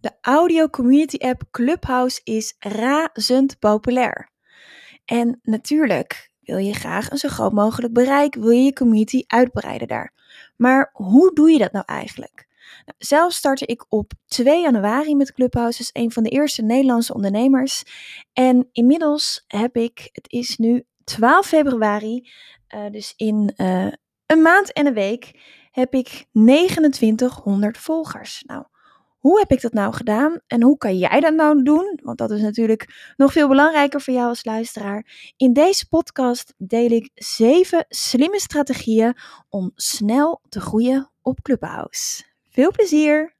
De audio community app Clubhouse is razend populair. En natuurlijk wil je graag een zo groot mogelijk bereik, wil je je community uitbreiden daar. Maar hoe doe je dat nou eigenlijk? Nou, zelf startte ik op 2 januari met Clubhouse, dus een van de eerste Nederlandse ondernemers. En inmiddels heb ik, het is nu 12 februari, uh, dus in uh, een maand en een week, heb ik 2900 volgers. Nou, hoe heb ik dat nou gedaan en hoe kan jij dat nou doen? Want dat is natuurlijk nog veel belangrijker voor jou als luisteraar. In deze podcast deel ik zeven slimme strategieën om snel te groeien op Clubhouse. Veel plezier!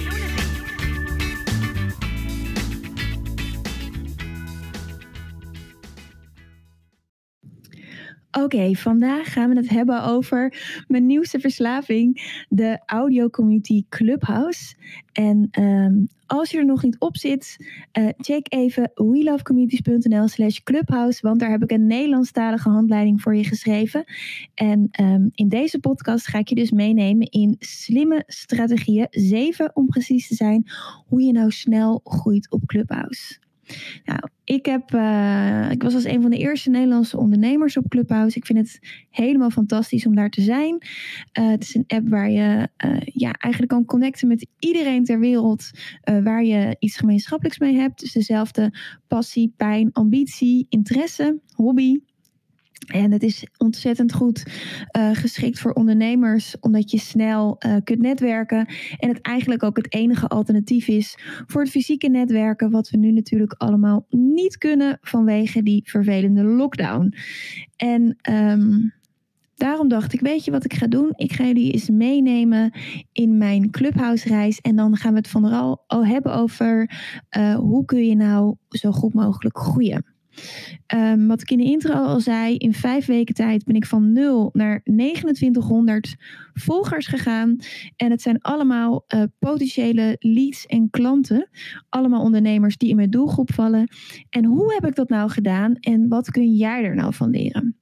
Oké, vandaag gaan we het hebben over mijn nieuwste verslaving, de audio community Clubhouse. En um, als je er nog niet op zit, uh, check even welovecommunities.nl slash clubhouse, want daar heb ik een Nederlandstalige handleiding voor je geschreven. En um, in deze podcast ga ik je dus meenemen in slimme strategieën, zeven om precies te zijn, hoe je nou snel groeit op Clubhouse. Nou, ik, heb, uh, ik was als een van de eerste Nederlandse ondernemers op Clubhouse. Ik vind het helemaal fantastisch om daar te zijn. Uh, het is een app waar je uh, ja, eigenlijk kan connecten met iedereen ter wereld waar je iets gemeenschappelijks mee hebt. Dus dezelfde passie, pijn, ambitie, interesse, hobby. En het is ontzettend goed uh, geschikt voor ondernemers, omdat je snel uh, kunt netwerken. En het eigenlijk ook het enige alternatief is voor het fysieke netwerken, wat we nu natuurlijk allemaal niet kunnen vanwege die vervelende lockdown. En um, daarom dacht ik, weet je wat ik ga doen? Ik ga jullie eens meenemen in mijn clubhouse-reis. En dan gaan we het vooral al hebben over uh, hoe kun je nou zo goed mogelijk groeien. Um, wat ik in de intro al zei, in vijf weken tijd ben ik van 0 naar 2900 volgers gegaan. En het zijn allemaal uh, potentiële leads en klanten. Allemaal ondernemers die in mijn doelgroep vallen. En hoe heb ik dat nou gedaan en wat kun jij er nou van leren?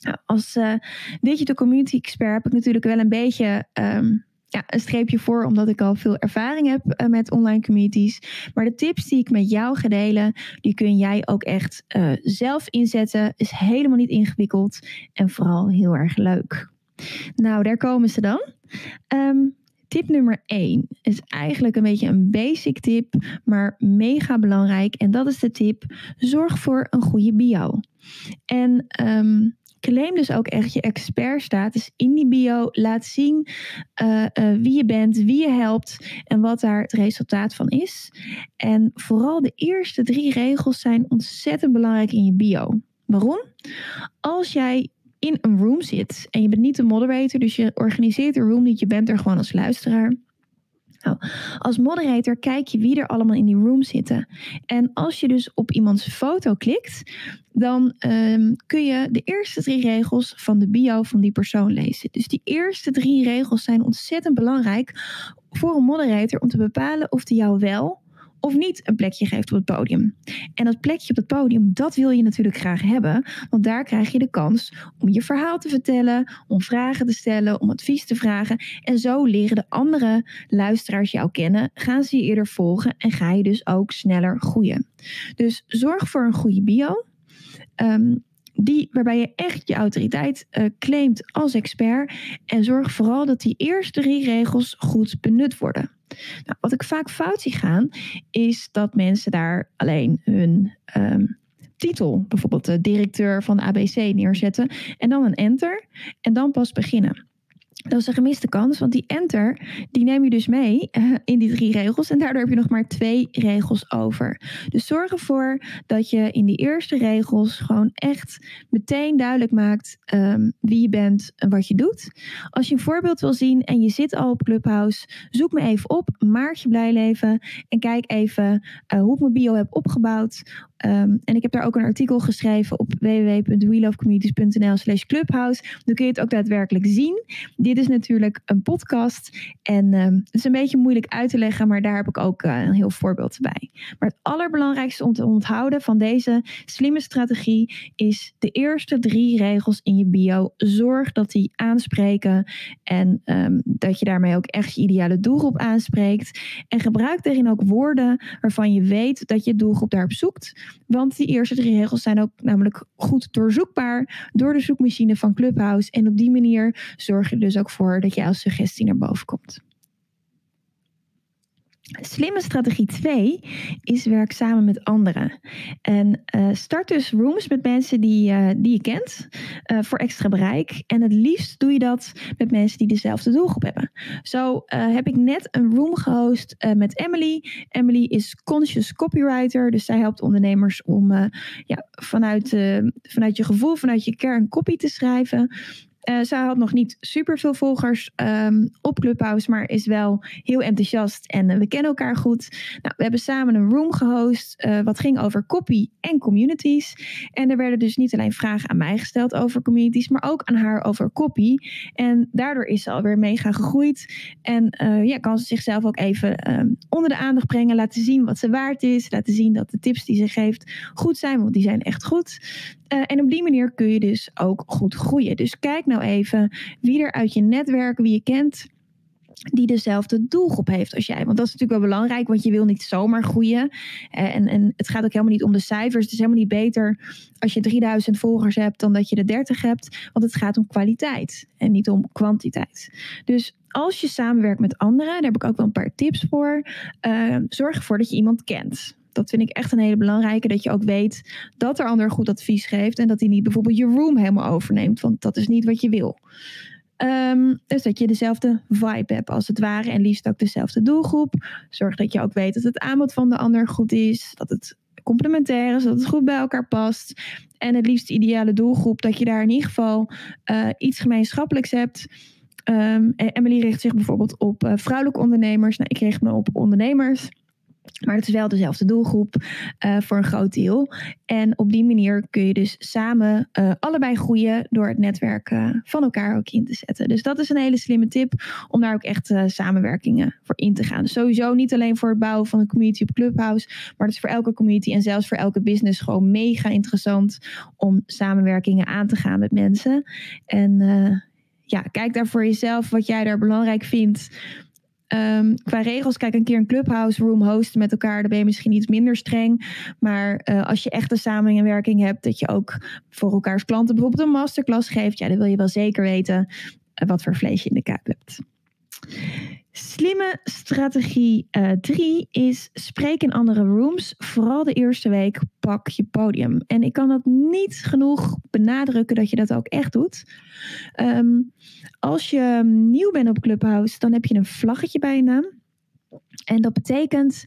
Nou, als uh, digital community expert heb ik natuurlijk wel een beetje um, ja, een streepje voor, omdat ik al veel ervaring heb uh, met online communities. Maar de tips die ik met jou ga delen, die kun jij ook echt uh, zelf inzetten. Is helemaal niet ingewikkeld en vooral heel erg leuk. Nou, daar komen ze dan. Um, tip nummer 1 is eigenlijk een beetje een basic tip, maar mega belangrijk. En dat is de tip: zorg voor een goede bio. En um, claim dus ook echt je expertstatus in die bio. Laat zien uh, uh, wie je bent, wie je helpt en wat daar het resultaat van is. En vooral de eerste drie regels zijn ontzettend belangrijk in je bio. Waarom? Als jij in een room zit en je bent niet de moderator, dus je organiseert de room niet, je bent er gewoon als luisteraar nou, als moderator kijk je wie er allemaal in die room zitten. En als je dus op iemands foto klikt, dan um, kun je de eerste drie regels van de bio van die persoon lezen. Dus die eerste drie regels zijn ontzettend belangrijk voor een moderator om te bepalen of die jou wel of niet een plekje geeft op het podium. En dat plekje op het podium, dat wil je natuurlijk graag hebben, want daar krijg je de kans om je verhaal te vertellen, om vragen te stellen, om advies te vragen. En zo leren de andere luisteraars jou kennen, gaan ze je eerder volgen en ga je dus ook sneller groeien. Dus zorg voor een goede bio. Um, die, waarbij je echt je autoriteit uh, claimt als expert. En zorg vooral dat die eerste drie regels goed benut worden. Nou, wat ik vaak fout zie gaan, is dat mensen daar alleen hun um, titel, bijvoorbeeld de directeur van ABC, neerzetten. En dan een enter. En dan pas beginnen. Dat is een gemiste kans, want die enter, die neem je dus mee uh, in die drie regels. En daardoor heb je nog maar twee regels over. Dus zorg ervoor dat je in die eerste regels gewoon echt meteen duidelijk maakt um, wie je bent en wat je doet. Als je een voorbeeld wil zien en je zit al op Clubhouse, zoek me even op, Maartje Blijleven. En kijk even uh, hoe ik mijn bio heb opgebouwd. Um, en ik heb daar ook een artikel geschreven op www.welovecommunities.nl slash clubhouse. Dan kun je het ook daadwerkelijk zien. Dit is natuurlijk een podcast en um, het is een beetje moeilijk uit te leggen, maar daar heb ik ook uh, een heel voorbeeld bij. Maar het allerbelangrijkste om te onthouden van deze slimme strategie is de eerste drie regels in je bio. Zorg dat die aanspreken en um, dat je daarmee ook echt je ideale doelgroep aanspreekt. En gebruik daarin ook woorden waarvan je weet dat je doelgroep daarop zoekt. Want die eerste drie regels zijn ook namelijk goed doorzoekbaar door de zoekmachine van Clubhouse. En op die manier zorg je dus ook voor dat jouw suggestie naar boven komt. Slimme strategie 2 is werk samen met anderen. En uh, start dus rooms met mensen die, uh, die je kent uh, voor extra bereik. En het liefst doe je dat met mensen die dezelfde doelgroep hebben. Zo heb ik net een room gehost met Emily. Emily is conscious copywriter, dus zij helpt ondernemers om ja, vanuit, vanuit je gevoel, vanuit je kern copy te schrijven. Uh, zij had nog niet super veel volgers um, op Clubhouse, maar is wel heel enthousiast en uh, we kennen elkaar goed. Nou, we hebben samen een room gehost, uh, wat ging over copy en communities. En er werden dus niet alleen vragen aan mij gesteld over communities, maar ook aan haar over copy. En daardoor is ze alweer mega gegroeid. En ja, kan ze zichzelf ook even um, onder de aandacht brengen, laten zien wat ze waard is, laten zien dat de tips die ze geeft goed zijn, want die zijn echt goed. Uh, en op die manier kun je dus ook goed groeien. Dus kijk nou even wie er uit je netwerk, wie je kent, die dezelfde doelgroep heeft als jij. Want dat is natuurlijk wel belangrijk, want je wil niet zomaar groeien. En, en het gaat ook helemaal niet om de cijfers. Het is helemaal niet beter als je 3000 volgers hebt dan dat je er 30 hebt. Want het gaat om kwaliteit en niet om kwantiteit. Dus als je samenwerkt met anderen, daar heb ik ook wel een paar tips voor. Uh, zorg ervoor dat je iemand kent. Dat vind ik echt een hele belangrijke. Dat je ook weet dat er ander goed advies geeft. En dat hij niet bijvoorbeeld je room helemaal overneemt. Want dat is niet wat je wil. Um, dus dat je dezelfde vibe hebt als het ware. En liefst ook dezelfde doelgroep. Zorg dat je ook weet dat het aanbod van de ander goed is. Dat het complementair is. Dat het goed bij elkaar past. En het liefst ideale doelgroep. Dat je daar in ieder geval uh, iets gemeenschappelijks hebt. Um, Emily richt zich bijvoorbeeld op uh, vrouwelijke ondernemers. Nou, ik richt me op ondernemers. Maar het is wel dezelfde doelgroep uh, voor een groot deel. En op die manier kun je dus samen uh, allebei groeien door het netwerk uh, van elkaar ook in te zetten. Dus dat is een hele slimme tip om daar ook echt samenwerkingen voor in te gaan. Dus sowieso niet alleen voor het bouwen van een community op Clubhouse, maar het is voor elke community en zelfs voor elke business gewoon mega interessant om samenwerkingen aan te gaan met mensen. En ja, kijk daar voor jezelf wat jij daar belangrijk vindt. Um, qua regels, kijk een keer een clubhouse room hosten met elkaar. Dan ben je misschien iets minder streng. Maar uh, als je echt een samenwerking hebt, dat je ook voor elkaars klanten bijvoorbeeld een masterclass geeft. Ja, dan wil je wel zeker weten uh, wat voor vlees je in de kuip hebt. Slimme strategie 3 uh, is spreek in andere rooms. Vooral de eerste week pak je podium. En ik kan dat niet genoeg benadrukken dat je dat ook echt doet. Um, als je nieuw bent op Clubhouse, dan heb je een vlaggetje bij je naam. En dat betekent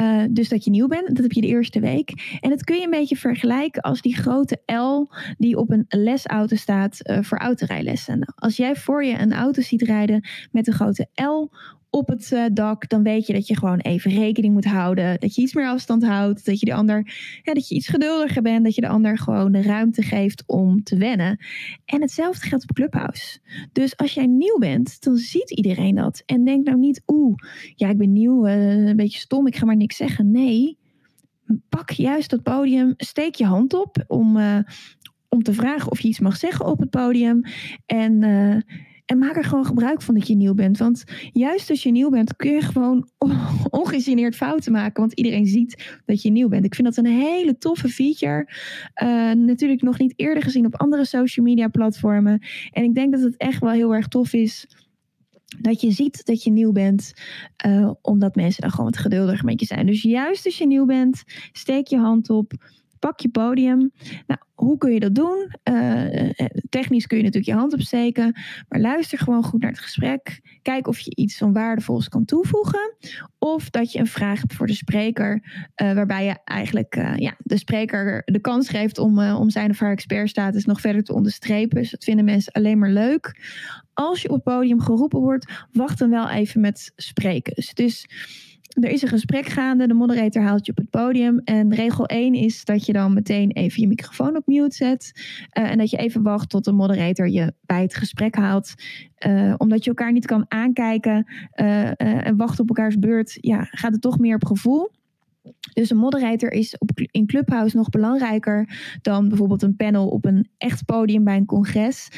uh, dus dat je nieuw bent. Dat heb je de eerste week. En dat kun je een beetje vergelijken als die grote L die op een lesauto staat uh, voor autorijlessen. Als jij voor je een auto ziet rijden met een grote L op het uh, dak, dan weet je dat je gewoon even rekening moet houden. Dat je iets meer afstand houdt. Dat je de ander, ja, dat je iets geduldiger bent. Dat je de ander gewoon de ruimte geeft om te wennen. En hetzelfde geldt op Clubhouse. Dus als jij nieuw bent, dan ziet iedereen dat. En denk nou niet, oeh, ja, ik ben nieuw, uh, een beetje stom, ik ga maar niks zeggen. Nee, pak juist dat podium, steek je hand op om, uh, om te vragen of je iets mag zeggen op het podium. En en maak er gewoon gebruik van dat je nieuw bent. Want juist als je nieuw bent, kun je gewoon ongegeneerd fouten maken. Want iedereen ziet dat je nieuw bent. Ik vind dat een hele toffe feature. Natuurlijk nog niet eerder gezien op andere social media platformen. En ik denk dat het echt wel heel erg tof is dat je ziet dat je nieuw bent, uh, omdat mensen dan gewoon wat geduldiger met je zijn. Dus juist als je nieuw bent, steek je hand op, Pak je podium. Nou, hoe kun je dat doen? Uh, technisch kun je natuurlijk je hand opsteken, maar luister gewoon goed naar het gesprek. Kijk of je iets van waardevols kan toevoegen. Of dat je een vraag hebt voor de spreker, uh, waarbij je eigenlijk ja, de spreker de kans geeft om, om zijn of haar expertstatus nog verder te onderstrepen. Dus dat vinden mensen alleen maar leuk. Als je op het podium geroepen wordt, wacht dan wel even met spreken. Dus, dus er is een gesprek gaande, de moderator haalt je op het podium. En regel 1 is dat je dan meteen even je microfoon op mute zet. Uh, en dat je even wacht tot de moderator je bij het gesprek haalt. Uh, omdat je elkaar niet kan aankijken uh, en wachten op elkaars beurt, ja, gaat het toch meer op gevoel. Dus een moderator is op, in Clubhouse nog belangrijker dan bijvoorbeeld een panel op een echt podium bij een congres.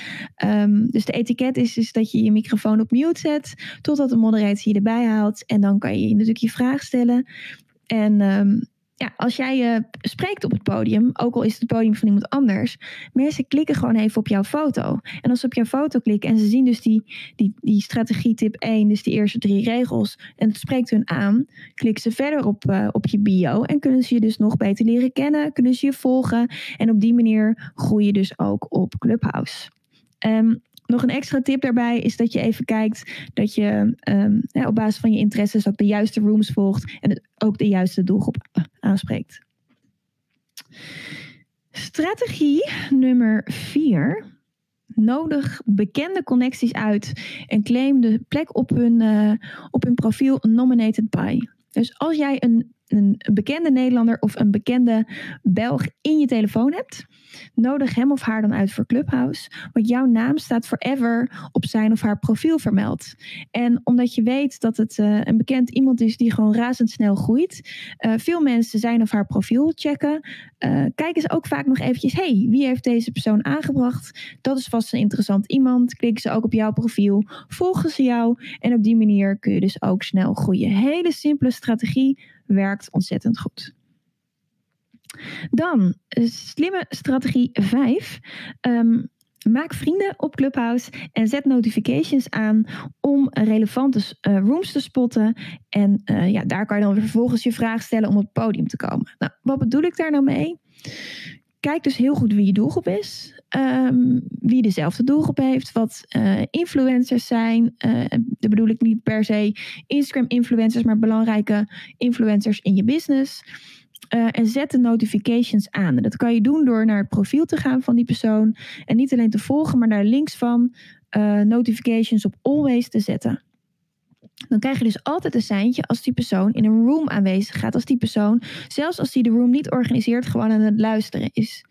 Um, dus de etiket is dus dat je je microfoon op mute zet totdat de moderator je erbij haalt. En dan kan je natuurlijk je vraag stellen. En um, ja, als jij uh, spreekt op het podium, ook al is het het podium van iemand anders, mensen klikken gewoon even op jouw foto. En als ze op jouw foto klikken en ze zien dus die, die, die strategie tip 1, dus die eerste drie regels, en het spreekt hun aan, klikken ze verder op, uh, op je bio en kunnen ze je dus nog beter leren kennen, kunnen ze je volgen. En op die manier groei je dus ook op Clubhouse. Um, nog een extra tip daarbij is dat je even kijkt dat je um, op basis van je interesses ook de juiste rooms volgt en ook de juiste doelgroep aanspreekt. Strategie nummer 4. Nodig bekende connecties uit en claim de plek op hun, uh, op hun profiel nominated by. Dus als jij een, een bekende Nederlander of een bekende Belg in je telefoon hebt, nodig hem of haar dan uit voor Clubhouse. Want jouw naam staat forever op zijn of haar profiel vermeld. En omdat je weet dat het uh, een bekend iemand is die gewoon razendsnel groeit. Uh, veel mensen zijn of haar profiel checken. Uh, kijken ze ook vaak nog eventjes. hey, wie heeft deze persoon aangebracht? Dat is vast een interessant iemand. Klikken ze ook op jouw profiel. Volgen ze jou. En op die manier kun je dus ook snel groeien. Hele simpele strategie. Werkt ontzettend goed. Dan slimme strategie 5. Um, ehm, maak vrienden op Clubhouse en zet notifications aan om relevante uh, rooms te spotten. En uh, ja, daar kan je dan vervolgens je vraag stellen om op het podium te komen. Nou, wat bedoel ik daar nou mee? Kijk dus heel goed wie je doelgroep is. Um, wie dezelfde doelgroep heeft. Wat uh, influencers zijn. Uh, bedoel ik niet per se Instagram influencers, maar belangrijke influencers in je business. Uh, en zet de notifications aan. dat kan je doen door naar het profiel te gaan van die persoon. En niet alleen te volgen, maar naar links van notifications op always te zetten. Dan krijg je dus altijd een seintje als die persoon in een room aanwezig gaat. Als die persoon, zelfs als die de room niet organiseert, gewoon aan het luisteren is.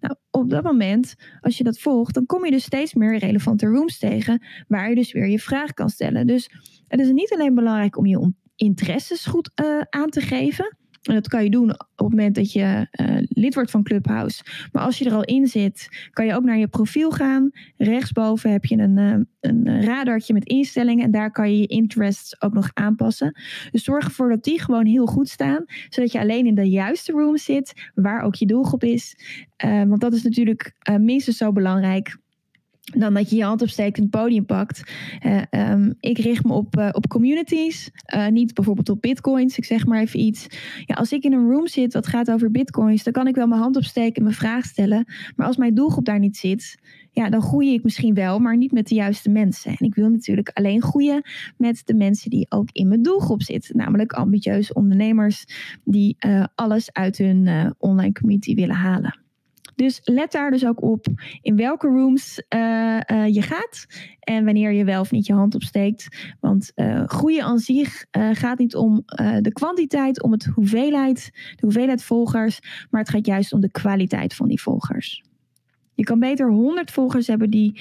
Nou, op dat moment, als je dat volgt, dan kom je dus steeds meer relevante rooms tegen. Waar je dus weer je vraag kan stellen. Dus het is niet alleen belangrijk om je interesses goed uh, aan te geven. En dat kan je doen op het moment dat je uh, lid wordt van Clubhouse. Maar als je er al in zit, kan je ook naar je profiel gaan. Rechtsboven heb je een, uh, een radartje met instellingen. En daar kan je je interests ook nog aanpassen. Dus zorg ervoor dat die gewoon heel goed staan. Zodat je alleen in de juiste room zit, waar ook je doelgroep is. Uh, want dat is natuurlijk minstens zo belangrijk dan dat je je hand opsteekt en het podium pakt. Uh, um, ik richt me op, uh, op communities, uh, niet bijvoorbeeld op bitcoins. Ik zeg maar even iets. Ja, als ik in een room zit dat gaat over bitcoins, dan kan ik wel mijn hand opsteken en mijn vraag stellen. Maar als mijn doelgroep daar niet zit, ja, dan groei ik misschien wel, maar niet met de juiste mensen. En ik wil natuurlijk alleen groeien met de mensen die ook in mijn doelgroep zitten. Namelijk ambitieuze ondernemers die alles uit hun online community willen halen. Dus let daar dus ook op in welke rooms uh, uh, je gaat en wanneer je wel of niet je hand opsteekt. Want uh, groeien aan zich gaat niet om de kwantiteit, om het hoeveelheid, de hoeveelheid volgers, maar het gaat juist om de kwaliteit van die volgers. Je kan beter 100 volgers hebben die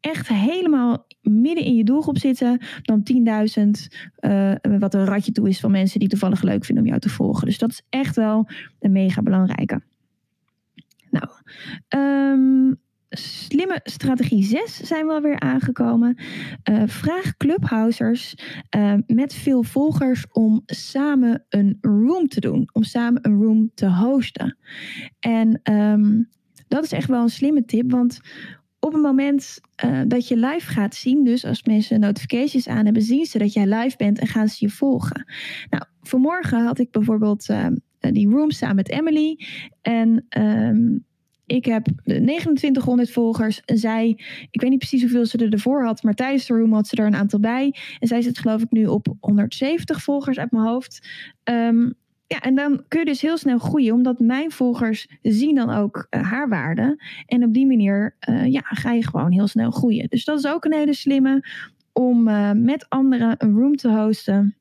echt helemaal midden in je doelgroep zitten dan 10.000, wat een ratje toe is van mensen die toevallig leuk vinden om jou te volgen. Dus dat is echt wel een mega belangrijke. Nou, um, slimme strategie 6 zijn we alweer aangekomen. Uh, vraag clubhousers uh, met veel volgers om samen een room te doen. Om samen een room te hosten. En um, dat is echt wel een slimme tip, want op het moment uh, dat je live gaat zien, dus als mensen notifications aan hebben, zien ze dat jij live bent en gaan ze je volgen. Nou, vanmorgen had ik bijvoorbeeld die room samen met Emily. En ehm, ik heb 2900 volgers. En zij, ik weet niet precies hoeveel ze er ervoor had, maar tijdens de room had ze er een aantal bij. En zij zit geloof ik nu op 170 volgers uit mijn hoofd. Um, ja, en dan kun je dus heel snel groeien, omdat mijn volgers zien dan ook uh, haar waarde. En op die manier uh, ja, ga je gewoon heel snel groeien. Dus dat is ook een hele slimme om met anderen een room te hosten.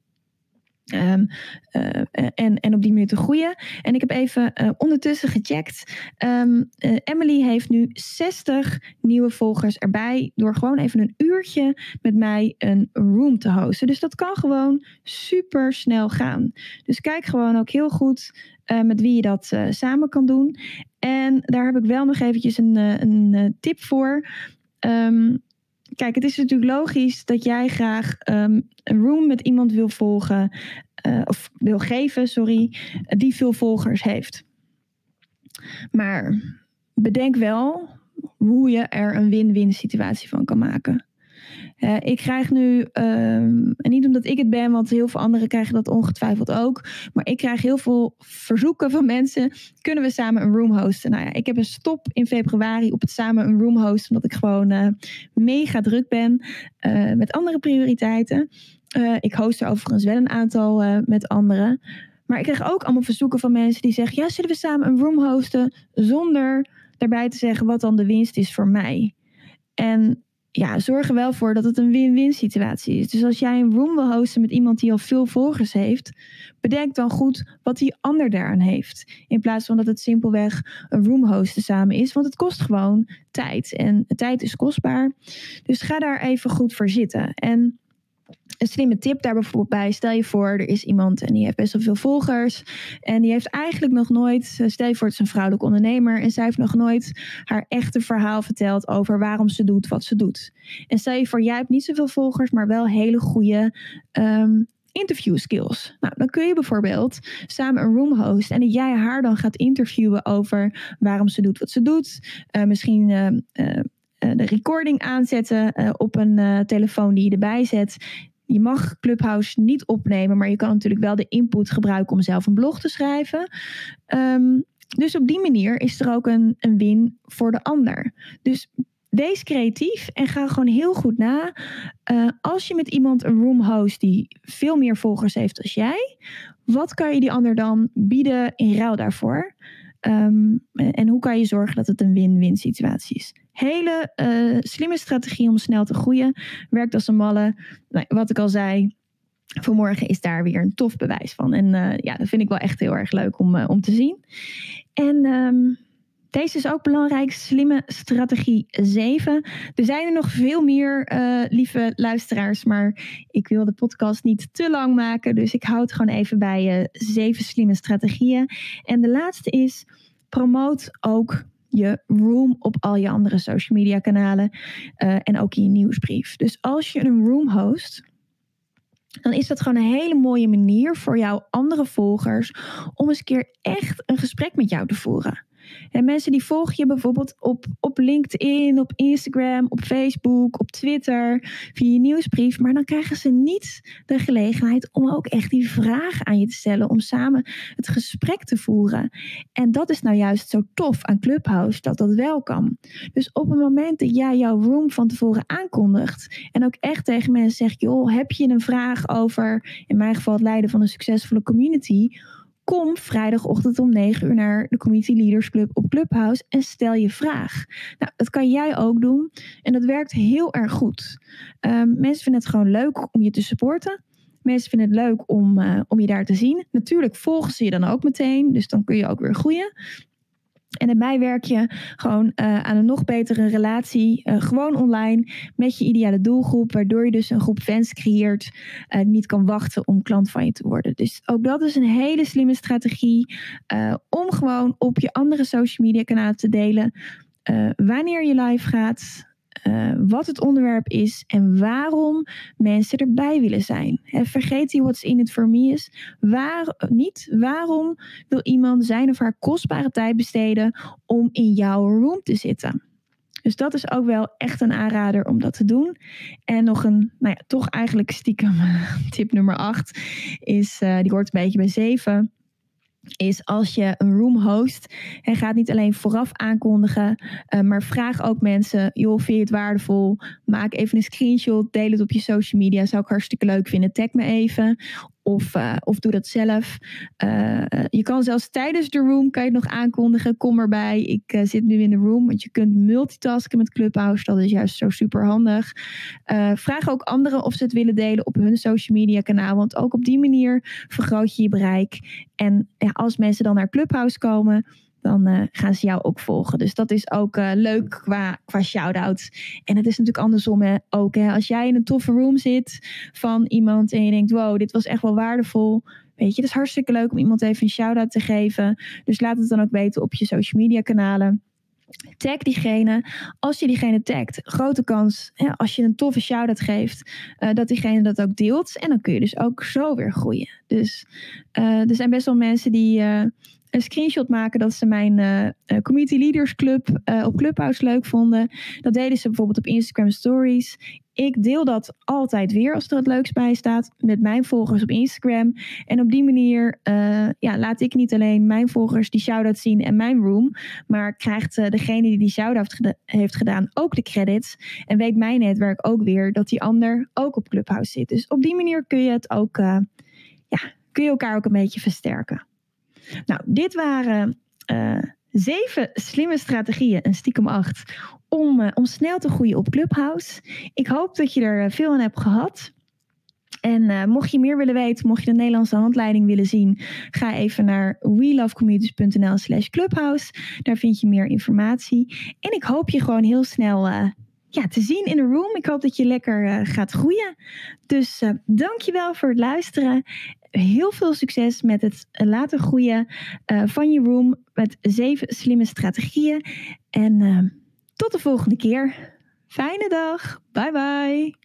Um, uh, en, en op die manier te groeien. En ik heb even uh, ondertussen gecheckt. Uh, Emily heeft nu 60 nieuwe volgers erbij. Door gewoon even een uurtje met mij een room te hosten. Dus dat kan gewoon super snel gaan. Dus kijk gewoon ook heel goed met wie je dat samen kan doen. En daar heb ik wel nog eventjes een, een tip voor. Um, kijk, het is natuurlijk logisch dat jij graag um, een room met iemand wil volgen, uh, of wil geven, sorry, die veel volgers heeft. Maar bedenk wel hoe je er een win-win situatie van kan maken. Uh, ik krijg nu, um, en niet omdat ik het ben, want heel veel anderen krijgen dat ongetwijfeld ook. Maar ik krijg heel veel verzoeken van mensen. Kunnen we samen een room hosten? Nou ja, ik heb een stop in februari op het samen een room hosten. Omdat ik gewoon uh, mega druk ben uh, met andere prioriteiten. ik host er overigens wel een aantal met anderen. Maar ik krijg ook allemaal verzoeken van mensen die zeggen: Ja, zullen we samen een room hosten? Zonder daarbij te zeggen wat dan de winst is voor mij. En ja, zorg er wel voor dat het een win-win situatie is. Dus als jij een room wil hosten met iemand die al veel volgers heeft, bedenk dan goed wat die ander daaraan heeft. In plaats van dat het simpelweg een room hosten samen is, want het kost gewoon tijd. En tijd is kostbaar. Dus ga daar even goed voor zitten. En een slimme tip daar bijvoorbeeld bij. Stel je voor, er is iemand en die heeft best wel veel volgers. En die heeft eigenlijk nog nooit, eh, stel je voor, het is een vrouwelijke ondernemer. En zij heeft nog nooit haar echte verhaal verteld over waarom ze doet wat ze doet. En stel je voor, jij hebt niet zoveel volgers, maar wel hele goede um, interview skills. Nou, dan kun je bijvoorbeeld samen een room host en dat jij haar dan gaat interviewen over waarom ze doet wat ze doet. Uh, misschien. Uh, de recording aanzetten uh, op een uh, telefoon die je erbij zet. Je mag Clubhouse niet opnemen, maar je kan natuurlijk wel de input gebruiken om zelf een blog te schrijven. Um, dus op die manier is er ook een, een win voor de ander. Dus wees creatief en ga gewoon heel goed na. Als je met iemand een room host die veel meer volgers heeft als jij, wat kan je die ander dan bieden in ruil daarvoor? Um, en hoe kan je zorgen dat het een win-win situatie is? Hele uh, slimme strategie om snel te groeien. Werkt als een malle. Nou, wat ik al zei, vanmorgen is daar weer een tof bewijs van. En uh, ja, dat vind ik wel echt heel erg leuk om, uh, om te zien. En um, deze is ook belangrijk, slimme strategie 7. Er zijn er nog veel meer, lieve luisteraars, maar ik wil de podcast niet te lang maken. Dus ik houd het gewoon even bij zeven slimme strategieën. En de laatste is, promoot ook je room op al je andere social media kanalen uh, en ook in je nieuwsbrief. Dus als je een room host, dan is dat gewoon een hele mooie manier voor jouw andere volgers om eens een keer echt een gesprek met jou te voeren. En mensen die volgen je bijvoorbeeld op, op LinkedIn, op Instagram, op Facebook, op Twitter, via je nieuwsbrief. Maar dan krijgen ze niet de gelegenheid om ook echt die vragen aan je te stellen. Om samen het gesprek te voeren. En dat is nou juist zo tof aan Clubhouse, dat dat wel kan. Dus op het moment dat jij jouw room van tevoren aankondigt. En ook echt tegen mensen zegt, joh, heb je een vraag over, in mijn geval het leiden van een succesvolle community Kom vrijdagochtend om 9 uur naar de Community Leaders Club op Clubhouse en stel je vraag. Nou, dat kan jij ook doen en dat werkt heel erg goed. Um, mensen vinden het gewoon leuk om je te supporten. Mensen vinden het leuk om, uh, om je daar te zien. Natuurlijk volgen ze je dan ook meteen, dus dan kun je ook weer groeien. En daarbij werk je gewoon uh, aan een nog betere relatie, uh, gewoon online, met je ideale doelgroep, waardoor je dus een groep fans creëert, uh, niet kan wachten om klant van je te worden. Dus ook dat is een hele slimme strategie om gewoon op je andere social media kanalen te delen wanneer je live gaat, uh, wat het onderwerp is en waarom mensen erbij willen zijn. He, vergeet die what's in it for me is. Waar, niet waarom wil iemand zijn of haar kostbare tijd besteden om in jouw room te zitten. Dus dat is ook wel echt een aanrader om dat te doen. En nog een, nou ja, toch eigenlijk stiekem tip nummer 8 is, uh, die hoort een beetje bij 7 is als je een room host en gaat niet alleen vooraf aankondigen, uh, maar vraag ook mensen, joh, vind je het waardevol? Maak even een screenshot, deel het op je social media, zou ik hartstikke leuk vinden. Tag me even of, uh, of doe dat zelf. Uh, je kan zelfs tijdens de room kan je het nog aankondigen. Kom erbij. Ik uh, zit nu in de room. Want je kunt multitasken met Clubhouse. Dat is juist zo super handig. vraag ook anderen of ze het willen delen op hun social media kanaal. Want ook op die manier vergroot je je bereik. En ja, als mensen dan naar Clubhouse komen dan uh, gaan ze jou ook volgen. Dus dat is ook uh, leuk qua, qua shout-outs. En het is natuurlijk andersom hè, ook. Hè. Als jij in een toffe room zit van iemand en je denkt, wow, dit was echt wel waardevol. Weet je, het is hartstikke leuk om iemand even een shout-out te geven. Dus laat het dan ook weten op je social media kanalen. Tag diegene. Als je diegene tagt, grote kans, hè, als je een toffe shout-out geeft, uh, dat diegene dat ook deelt. En dan kun je dus ook zo weer groeien. Dus er zijn best wel mensen die een screenshot maken dat ze mijn uh, Community Leaders Club uh, op Clubhouse leuk vonden. Dat deden ze bijvoorbeeld op Instagram Stories. Ik deel dat altijd weer als er het leuks bij staat met mijn volgers op Instagram. En op die manier ja, laat ik niet alleen mijn volgers die shout-out zien en mijn room. Maar krijgt degene die die shout-out heeft gedaan ook de credits. En weet mijn netwerk ook weer dat die ander ook op Clubhouse zit. Dus op die manier kun je het ook, ja, kun je elkaar ook een beetje versterken. Nou, dit waren uh, zeven slimme strategieën, en stiekem acht, om, uh, om snel te groeien op Clubhouse. Ik hoop dat je er veel aan hebt gehad. En mocht je meer willen weten, mocht je de Nederlandse handleiding willen zien, ga even naar welovecommunities.nl slash clubhouse. Daar vind je meer informatie. En ik hoop je gewoon heel snel ja, te zien in de room. Ik hoop dat je lekker gaat groeien. Dus dankjewel voor het luisteren heel veel succes met het laten groeien uh, van je room met zeven slimme strategieën. En uh, tot de volgende keer. Fijne dag. Bye bye.